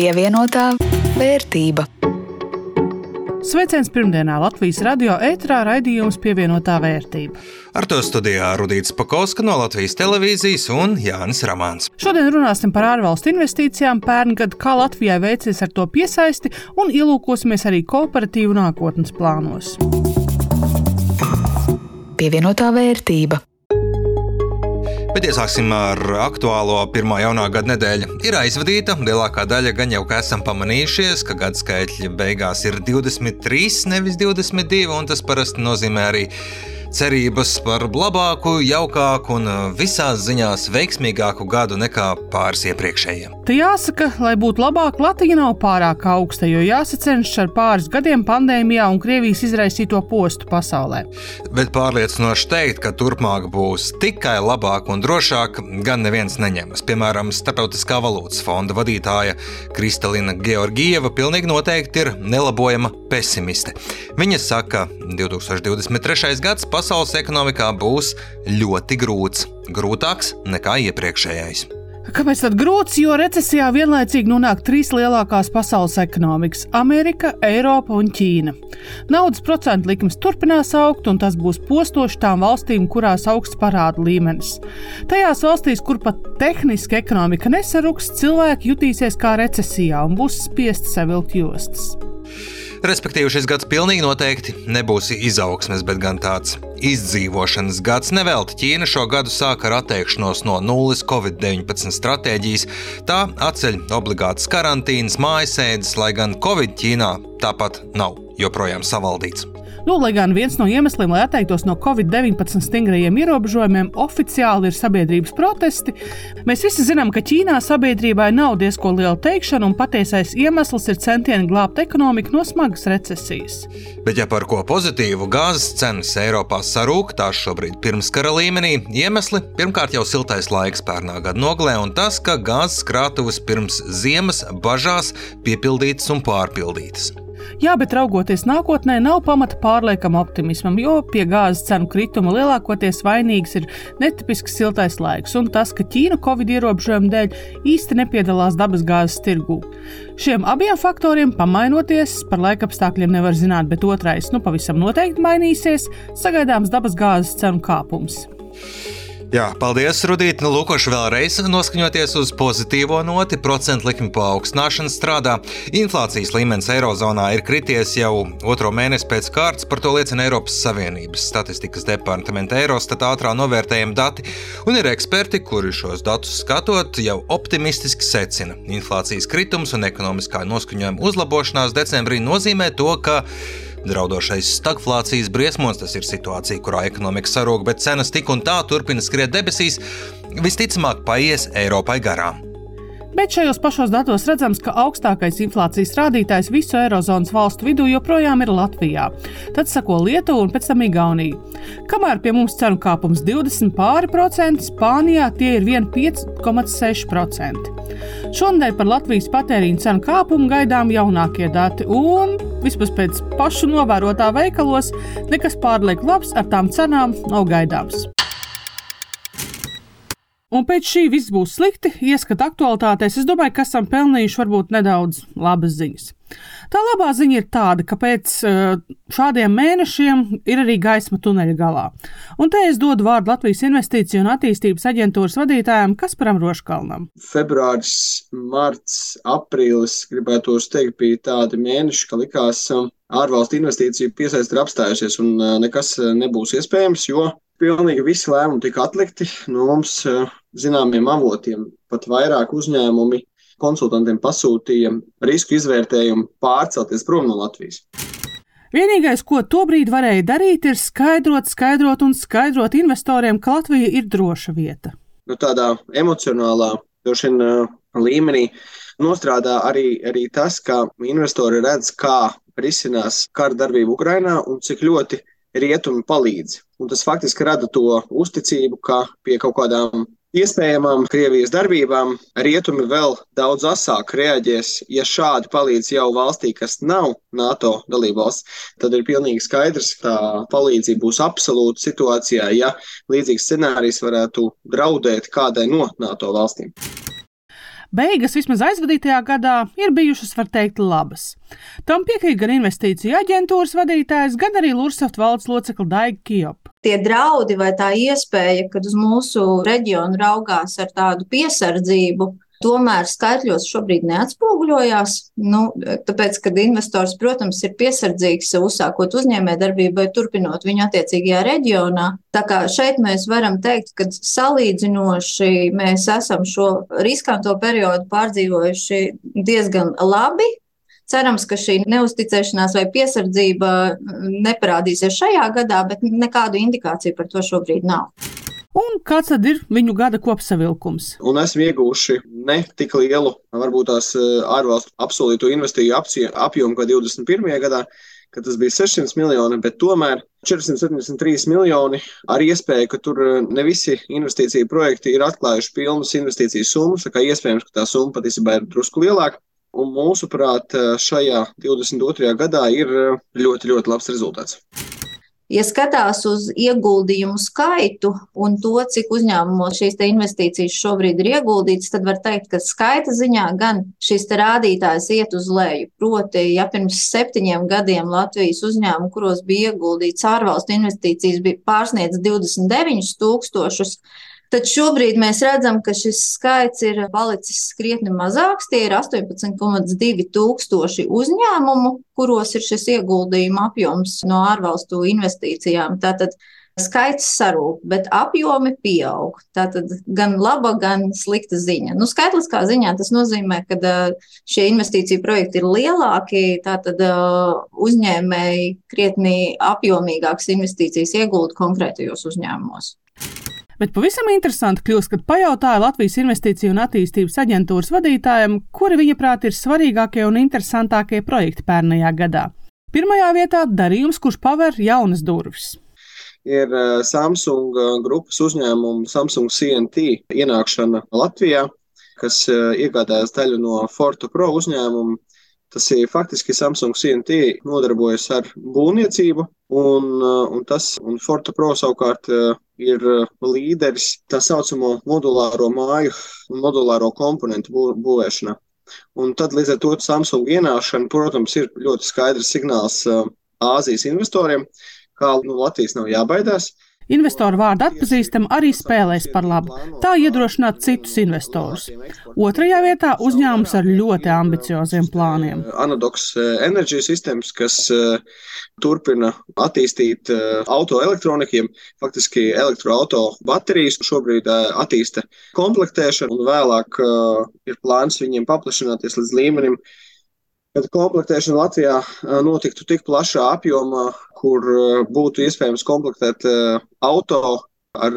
Pievienotā vērtība. Sveiciens pirmdienā Latvijas radio ētrā raidījums pievienotā vērtība. Ar to studijā Rudīts Pakauska no Latvijas televīzijas un Jānis Ramāns. Šodien runāsim par ārvalstu investīcijām pērngad, kā Latvijai veicies ar to piesaisti un ielūkosimies arī kooperatīvu nākotnes plānos. Pievienotā vērtība. Bet iesāksim ar aktuālo pirmā jaunā gada nedēļu. Ir aizvadīta, lielākā daļa gan jau ka esam pamanījušies, ka gada skaitļi beigās ir 23, nevis 22, un tas parasti nozīmē arī cerības par labāku, jaukāku un visās ziņās veiksmīgāku gadu nekā pāris iepriekšējiem. Te jāsaka, lai būtu labāk, Latvija nav pārāk augsta, jo jāsacenšas ar pāris gadiem pandēmijā un Krievijas izraisīto postu pasaulē. Bet pārliecinoši teikt, ka turpmāk būs tikai labāk un drošāk, gan neviens neņemas. Piemēram, Startautiskā valūtas fonda vadītāja Kristalina Georgieva pilnīgi noteikti ir nelabojama pesimiste. Viņa saka, ka 2023. gads pasaules ekonomikā būs ļoti grūts, grūtāks nekā iepriekšējais. Kāpēc tad grūts? Jo recesijā vienlaicīgi nonāk trīs lielākās pasaules ekonomikas - Amerika, Eiropa un Ķīna. Naudas procentu likmes turpinās augt, un tas būs postoši tām valstīm, kurās augsts parāda līmenis. Tajās valstīs, kur pat tehniski ekonomika nesaruks, cilvēki jutīsies kā recesijā un būs spiesti savilkt jostas. Respektīvi, šis gads pilnīgi noteikti nebūs izaugsmes, bet gan tāds izdzīvošanas gads. Nevelti Ķīna šo gadu sāka ar atteikšanos no nulles Covid-19 stratēģijas. Tā atceļ obligātas karantīnas, mājasēdes, lai gan Covid Ķīnā tāpat nav joprojām savaldīts. Nu, lai gan viens no iemesliem, lai atteiktos no Covid-19 stingrajiem ierobežojumiem, oficiāli ir sabiedrības protesti, mēs visi zinām, ka Ķīnā sabiedrībai nav diezko liela teikšana, un patiesais iemesls ir centieni glābt ekonomiku no smagas recesijas. Bet, ja par ko pozitīvu gāzes cenas Eiropā sarūk, tās šobrīd pirmskara līmenī, iemesli pirmkārt jau siltais laiks pērnā gada nogalē, un tas, ka gāzes krātuves pirms ziemas bažās piepildītas un pārpildītas. Jā, bet raugoties nākotnē, nav pamata pārliekam optimismam, jo pie gāzes cenu krituma lielākoties vainīgs ir netipisks siltais laiks un tas, ka Ķīna Covid ierobežojumu dēļ īsti nepiedalās dabasgāzes tirgū. Šiem abiem faktoriem pamainoties, par laikapstākļiem nevar zināt, bet otrais nu pavisam noteikti mainīsies - sagaidāms dabasgāzes cenu kāpums. Jā, paldies, Rudīt. Nu, Lūkoši vēlreiz noskaņoties uz pozitīvo noti. Procentu likmi paaugstināšana strādā. Inflācijas līmenis Eirozonā ir krities jau otro mēnesi pēc kārtas. Par to liecina Eiropas Savienības statistikas departamenta Eurostat ātrā novērtējuma dati. Un ir eksperti, kuri šos datus skatot, jau optimistiski secina. Inflācijas kritums un ekonomiskā noskaņojuma uzlabošanās decembrī nozīmē to, ka Draudošais stagflācijas briesmos tas ir situācija, kurā ekonomika sarūk, bet cenas tik un tā turpina skriet debesīs, visticamāk paies Eiropai garām. Bet šajos pašos datos redzams, ka augstākais inflācijas rādītājs visu Eirozonas valstu vidū joprojām ir Latvijā. Tad sako Lietuva un pēc tam Igaunija. Kamēr pie mums cenu kāpums 20 pāri procenti, Spānijā tie ir 1,6%. Šonadēļ par Latvijas patēriņa cenu kāpumu gaidām jaunākie dati, un vismaz pēc pašu novērotā veikalos nekas pārlieku labs ar tām cenām nav gaidāms. Un pēc šī viss būs slikti, ieskat aktualitātēs. Es domāju, ka esam pelnījuši varbūt nedaudz labas ziņas. Tā labā ziņa ir tāda, ka pēc eh, šādiem mēnešiem ir arī gaisma tuneļa galā. Un te es dodu vārdu Latvijas Investīciju un attīstības aģentūras vadītājam Kasparam Roškalnam. Februāris, marts, aprīlis, gribētu teikt, bija tādi mēneši, ka likās um, ārvalstu investīciju piesaist ir apstājusies un uh, nekas uh, nebūs iespējams, jo pilnīgi visi lēmumi tika atlikti no mums zināmiem avotiem. Pat vairāk uzņēmumi konsultantiem pasūtīja risku izvērtējumu pārcelties prom no Latvijas. Vienīgais, ko tobrīd varēja darīt, ir skaidrot, skaidrot un skaidrot investoriem, ka Latvija ir droša vieta. Nu, tādā emocionālā vien, līmenī nostrādā arī, arī tas, ka investori redz, kā risinās kara darbība Ukrajinā un cik ļoti rietumi palīdz. Un tas faktiski rada to uzticību, ka pie kaut kādām iespējamām Krievijas darbībām rietumi vēl daudz asāk reaģēs, ja šādi palīdz jau valstī, kas nav NATO dalībvalsts. Tad ir pilnīgi skaidrs, ka palīdzība būs absolūta situācijā, ja līdzīgs scenārijs varētu draudēt kādai no NATO valstīm. Beigas vismaz aizvadītajā gadā ir bijušas, var teikt, labas. Tam piekrīt gan investīciju aģentūras vadītājs, gan arī Lursaft valdes locekla Daiga Kijop. Tie draudi vai tā iespēja, kad uz mūsu reģionu raugās ar tādu piesardzību, tomēr skaitļos šobrīd neatspoguļojās. Nu, tāpēc, kad investors, protams, ir piesardzīgs uzsākot uzņēmējdarbību vai turpinot viņu attiecīgajā reģionā. Tā kā šeit mēs varam teikt, ka salīdzinoši mēs esam šo riskanto periodu pārdzīvojuši diezgan labi. Cerams, ka šī neusticēšanās vai piesardzība neparādīsies šajā gadā, bet nekādu indikāciju par to šobrīd nav. Un kāds tad ir viņu gada kopsavilkums? Un esam ieguvuši ne tik lielu, varbūt tās eh, ārvalstu apsolīto investīciju apjomu kā 21. gadā, kad tas bija 600 miljoni, bet tomēr 473 miljoni ar iespēju, ka tur eh, ne visi investīciju projekti ir atklājuši pilnas investīciju summas, kā iespējams, ka tā summa patiesībā ir drusku lielāka. Un mūsuprāt, eh, šajā 22. gadā ir ļoti, ļoti labs rezultāts. Ja skatās uz ieguldījumu skaitu un to, cik uzņēmumos šīs investīcijas šobrīd ir ieguldītas, tad var teikt, ka skaita ziņā gan šis rādītājs iet uz leju. Proti, ja pirms septiņiem gadiem Latvijas uzņēmumu, kuros bija ieguldīts ārvalstu investīcijas, bija pārsniedz 29 tūkstošus, Tad šobrīd mēs redzam, ka šis skaits ir palicis krietni mazāks. Tie ir 18,2 tūkstoši uzņēmumu, kuros ir šis ieguldījuma apjoms no ārvalstu investīcijām. Tātad skaits sarūk, bet apjomi pieaug. Tā tad gan laba, gan slikta ziņa. Nu, skaitliskā ziņā tas nozīmē, ka šie investīciju projekti ir lielāki, tātad uzņēmēji krietni apjomīgākas investīcijas iegūt konkrētajos uzņēmumos. Bet pavisam interesanti kļūst, kad pajautāja Latvijas Investīciju un attīstības aģentūras vadītājiem, kuri viņaprāt ir svarīgākie un interesantākie projekti pērnajā gadā. Pirmajā vietā darījums, kurš paver jaunas durvis ir eh, Samsung eh, grupas uzņēmuma Samsung CNT ienākšana Latvijā, kas eh, iegādājas daļu no Fortu Pro uzņēmuma. Tas ir faktiski Samsung CNT nodarbojas ar būvniecību, un, un tas un Fortu Pro savukārt ir uh, līderis tā saucamo modulāro māju un modulāro komponentu bū, būvēšanā. Un tad līdz ar to Samsung ienākšana, protams, ir ļoti skaidrs signāls Āzijas investoriem, kā nu, Latvijas nav jābaidās. Investoru vārdu atpazīstam arī spēlēs par labu, tā iedrošināt citus investorus. Otrajā vietā uzņēmums ar ļoti ambicioziem plāniem. Anadox eh, Energy Systems, kas eh, turpina attīstīt eh, autoelektronikiem, faktiski elektroauto baterijas, šobrīd attīsta komplektēšanu un vēlāk ir plāns viņiem paplašināties līdz līmenim, kad komplektēšana Latvijā notiktu tik plašā apjomā, kur būtu iespējams komplektēt auto ar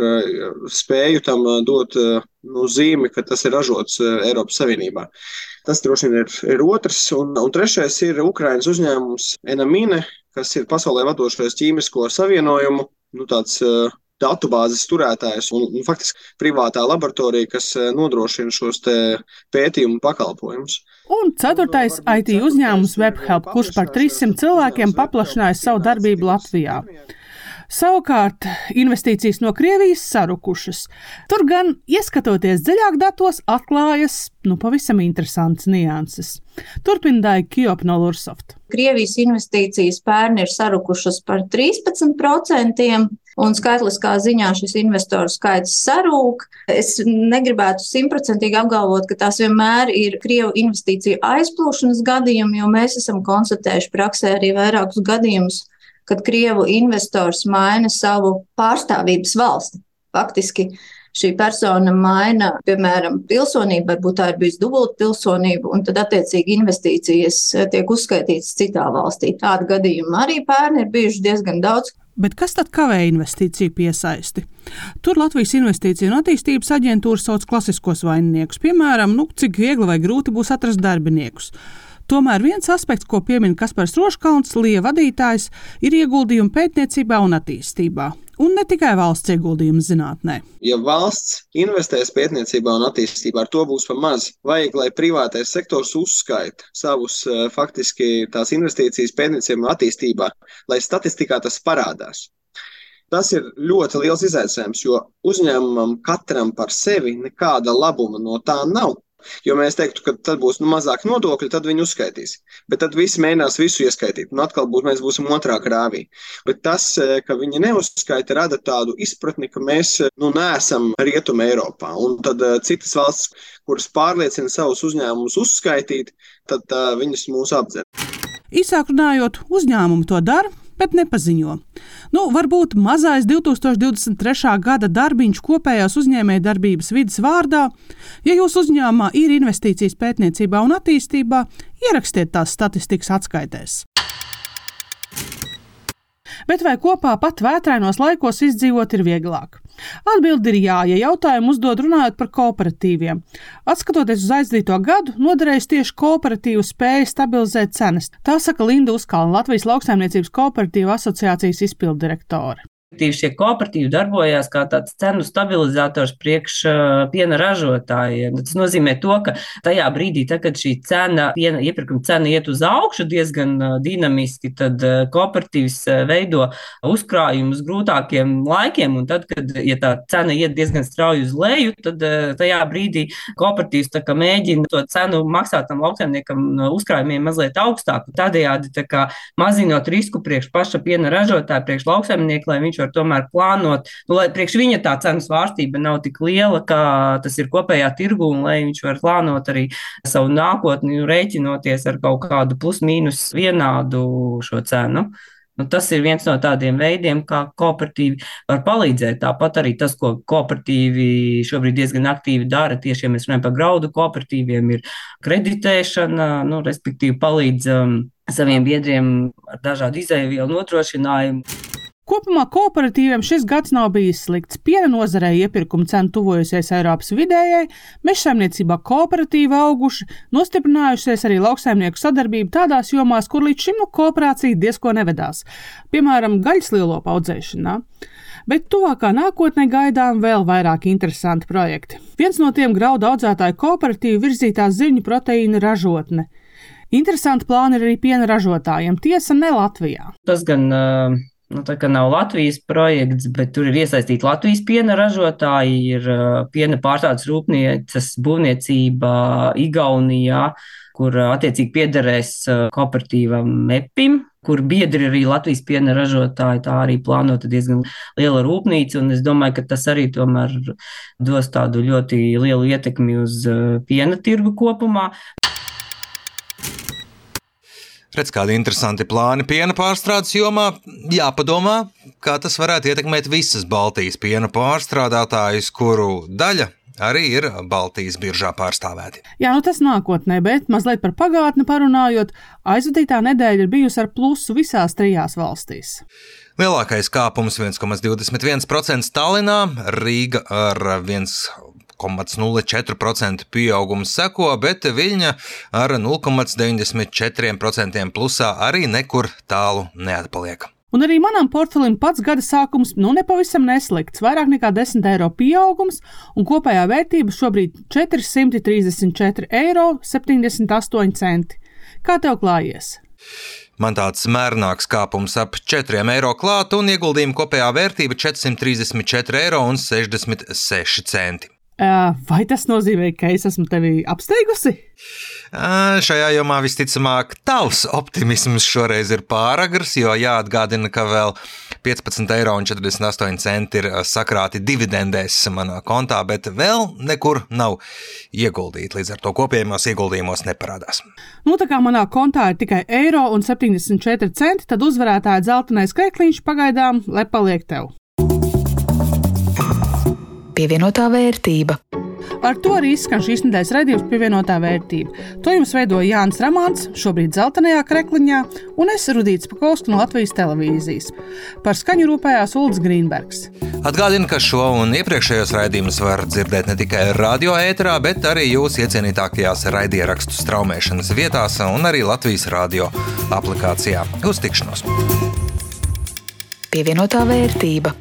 spēju tam dot nu, zīmi, ka tas ir ražots Eiropas Savienībā. Tas droši vien ir, ir otrs. Un, un trešais ir Ukraiņas uzņēmums Enamine, kas ir pasaulē vadošais ķīmisko savienojumu. Nu, tāds, datubāzes turētājs un, un faktiski privātā laboratorija, kas nodrošina šos pētījumu pakalpojumus. Un ceturtais IT uzņēmums WebHelp, kurš par 300 cilvēkiem paplašināja savu darbību Latvijā. Savukārt, investīcijas no Krievijas sarukušas. Tur gan, ieskatoties dziļāk datos, atklājas nu, pavisam interesants nianses. Turpināja Kijop no Lursoft. Krievijas investīcijas pērni ir sarukušas par 13%, un skaitliskā ziņā šis investoru skaits sarūk. Es negribētu simtprocentīgi apgalvot, ka tās vienmēr ir Krievu investīciju aizplūšanas gadījumi, jo mēs esam konstatējuši praksē arī vairākus gadījumus kad Krievu investors maina savu pārstāvības valsti. Faktiski šī persona maina, piemēram, pilsonību, varbūt tā ir bijusi dubulta pilsonība, un tad attiecīgi investīcijas tiek uzskaitītas citā valstī. Tādu gadījumu arī pērni ir bijuši diezgan daudz. Bet kas tad kavē investīciju piesaisti? Tur Latvijas Investīcija un attīstības aģentūra sauc klasiskos vaininiekus, piemēram, nu, cik viegli vai grūti būs atrast darbiniekus. Tomēr viens aspekts, ko piemin Kaspars Roškalns, Lija vadītājs, ir ieguldījumi pētniecībā un attīstībā. Un ne tikai valsts ieguldījums zinātnē. Ja valsts investēs pētniecībā un attīstībā, ar to būs par maz. Vajag, lai privātais sektors uzskaita savus eh, faktiski tās investīcijas pētniecībā un attīstībā, lai statistikā tas parādās. Tas ir ļoti liels izaicinājums, jo uzņēmumam katram par sevi nekāda labuma no tā nav. Jo mēs teiktu, ka tad būs nu, mazāk nodokļu, tad viņi uzskaitīs. Bet tad visi mēģinās visu ieskaitīt, un atkal būs, mēs būsim otrā krāvī. Bet tas, eh, ka viņi neuzskaita, rada tādu izpratni, ka mēs eh, nu, neesam rietuma Eiropā. Un tad uh, citas valstis, kuras pārliecina savus uzņēmumus uzskaitīt, tad uh, viņas mūs apdzer. Īsāk runājot, uzņēmumi to dara, bet nepaziņo. Nu, varbūt mazais 2023. gada darbiņš kopējās uzņēmējdarbības vidas vārdā, ja jūsu uzņēmumā ir investīcijas pētniecībā un attīstībā, ierakstiet tās statistikas atskaitēs. Bet vai kopā pat vētrainos laikos izdzīvot ir vieglāk? Atbilde ir jā, ja jautājumu uzdod runājot par kooperatīviem. Atskatoties uz aizdīto gadu, noderēs tieši kooperatīvu spēja stabilizēt cenas. Tā saka Linda Uzkalna, Latvijas lauksaimniecības kooperatīva asociācijas izpildirektore šie kooperatīvi darbojās kā tāds cenu stabilizators priekš piena ražotājiem. Tas nozīmē to, ka tajā brīdī, tā, kad šī cena, piena iepirkuma cena iet uz augšu diezgan dinamiski, tad kooperatīvs veido uzkrājumus grūtākiem laikiem, tad, kad ja tā cena iet diezgan strauji uz leju, tad tajā brīdī kooperatīvs mēģina to cenu maksāt tam lauksaimniekam uzkrājumiem mazliet augstāku. Tādējādi tā mazinot risku priekš paša piena ražotāja, priekš lauksaimnieka, lai viņš var tomēr plānot, nu, lai priekš viņa tā cenu svārstība nav tik liela, kā tas ir kopējā tirgu, un lai viņš var plānot arī savu nākotni, rēķinoties ar kaut kādu plus-mínus vienādu šo cenu. Nu, tas ir viens no tādiem veidiem, kā kooperatīvi var palīdzēt. Tāpat arī tas, ko kooperatīvi šobrīd diezgan aktīvi dara, tieši ja mēs runājam par graudu kooperatīviem, ir kreditēšana, nu, respektīvi palīdz um, saviem biedriem ar dažādu izēvielu nodrošinājumu. Kopumā kooperatīviem šis gads nav bijis slikts. Piena nozarē iepirkuma cena tuvojusies Eiropas vidējai, mežsaimniecībā kooperatīvi auguši, nostiprinājusies arī lauksaimnieku sadarbība tādās jomās, kur līdz šim nu kooperācija diezko nevedās, piemēram, gaļas lielopu audzēšanā. Bet tuvākā nākotnē gaidām vēl vairāk interesanti projekti. Viens no tiem graudu audzētāju kooperatīvu virzītā ziņu proteīna ražotne. Interesanti plāni ir arī piena ražotājiem, tiesa ne Latvijā. Tas gan uh, Nu, tā kā nav Latvijas projekts, bet tur ir iesaistīti Latvijas piena ražotāji, ir piena pārstādes rūpnieces būvniecība Igaunijā, kur attiecīgi piederēs kooperatīvam MEPIM, kur biedri arī Latvijas piena ražotāji. Tā arī plānota diezgan liela rūpnīca, un es domāju, ka tas arī tomēr dos tādu ļoti lielu ietekmi uz piena tirgu kopumā. Redz, kādi interesanti plāni piena pārstrādes jomā. Jāpadomā, kā tas varētu ietekmēt visas Baltijas piena pārstrādātājus, kuru daļa arī ir Baltijas biržā pārstāvēti. Jā, nu tas nākotnē, bet mazliet par pagātni parunājot, aizvadītā nedēļa ir bijusi ar plusu visās trijās valstīs. Lielākais kāpums 1,21% Tallinā, Rīga ar 1,5%. 0,04% pieaugums seko, bet Viļņa ar 0,94% plusā arī nekur tālu neatpaliek. Un arī manam portfelim pats gada sākums nu nepavisam neslikts. Vairāk nekā 10 eiro pieaugums, un kopējā vērtība šobrīd 434,78 eiro. Kā tev klājies? Man tāds mērnāks kāpums ap 4 eiro klāt, un ieguldījuma kopējā vērtība 434,66 eiro. Vai tas nozīmē, ka es esmu tevi apsteigusi? Šajā jomā visticamāk, tavs optimisms šoreiz ir pāragrs, jo jāatgādina, ka vēl 15,48 eiro ir sakrāti dividendēs manā kontā, bet vēl nekur nav ieguldīti. Līdz ar to kopējos ieguldījumos neparādās. Nu, tā kā manā kontā ir tikai eiro un 74 centi, tad uzvarētāja dzeltenais krekliņš pagaidām lepaliek tev pievienotā vērtība. Ar to arī izskan šīs nedēļas raidījums pievienotā vērtība. To jums veidoja Jānis Ramāns, šobrīd dzeltenajā krekliņā, un es Rudīts Pakausks no Latvijas televīzijas. Par skaņu rūpējās Ulds Grīnbergs. Atgādinu, ka šo un iepriekšējos raidījumus var dzirdēt ne tikai radio ēterā, bet arī jūsu iecienītākajās raidierakstu straumēšanas vietās un arī Latvijas radio aplikācijā. Uz tikšanos! Pievienotā vērtība.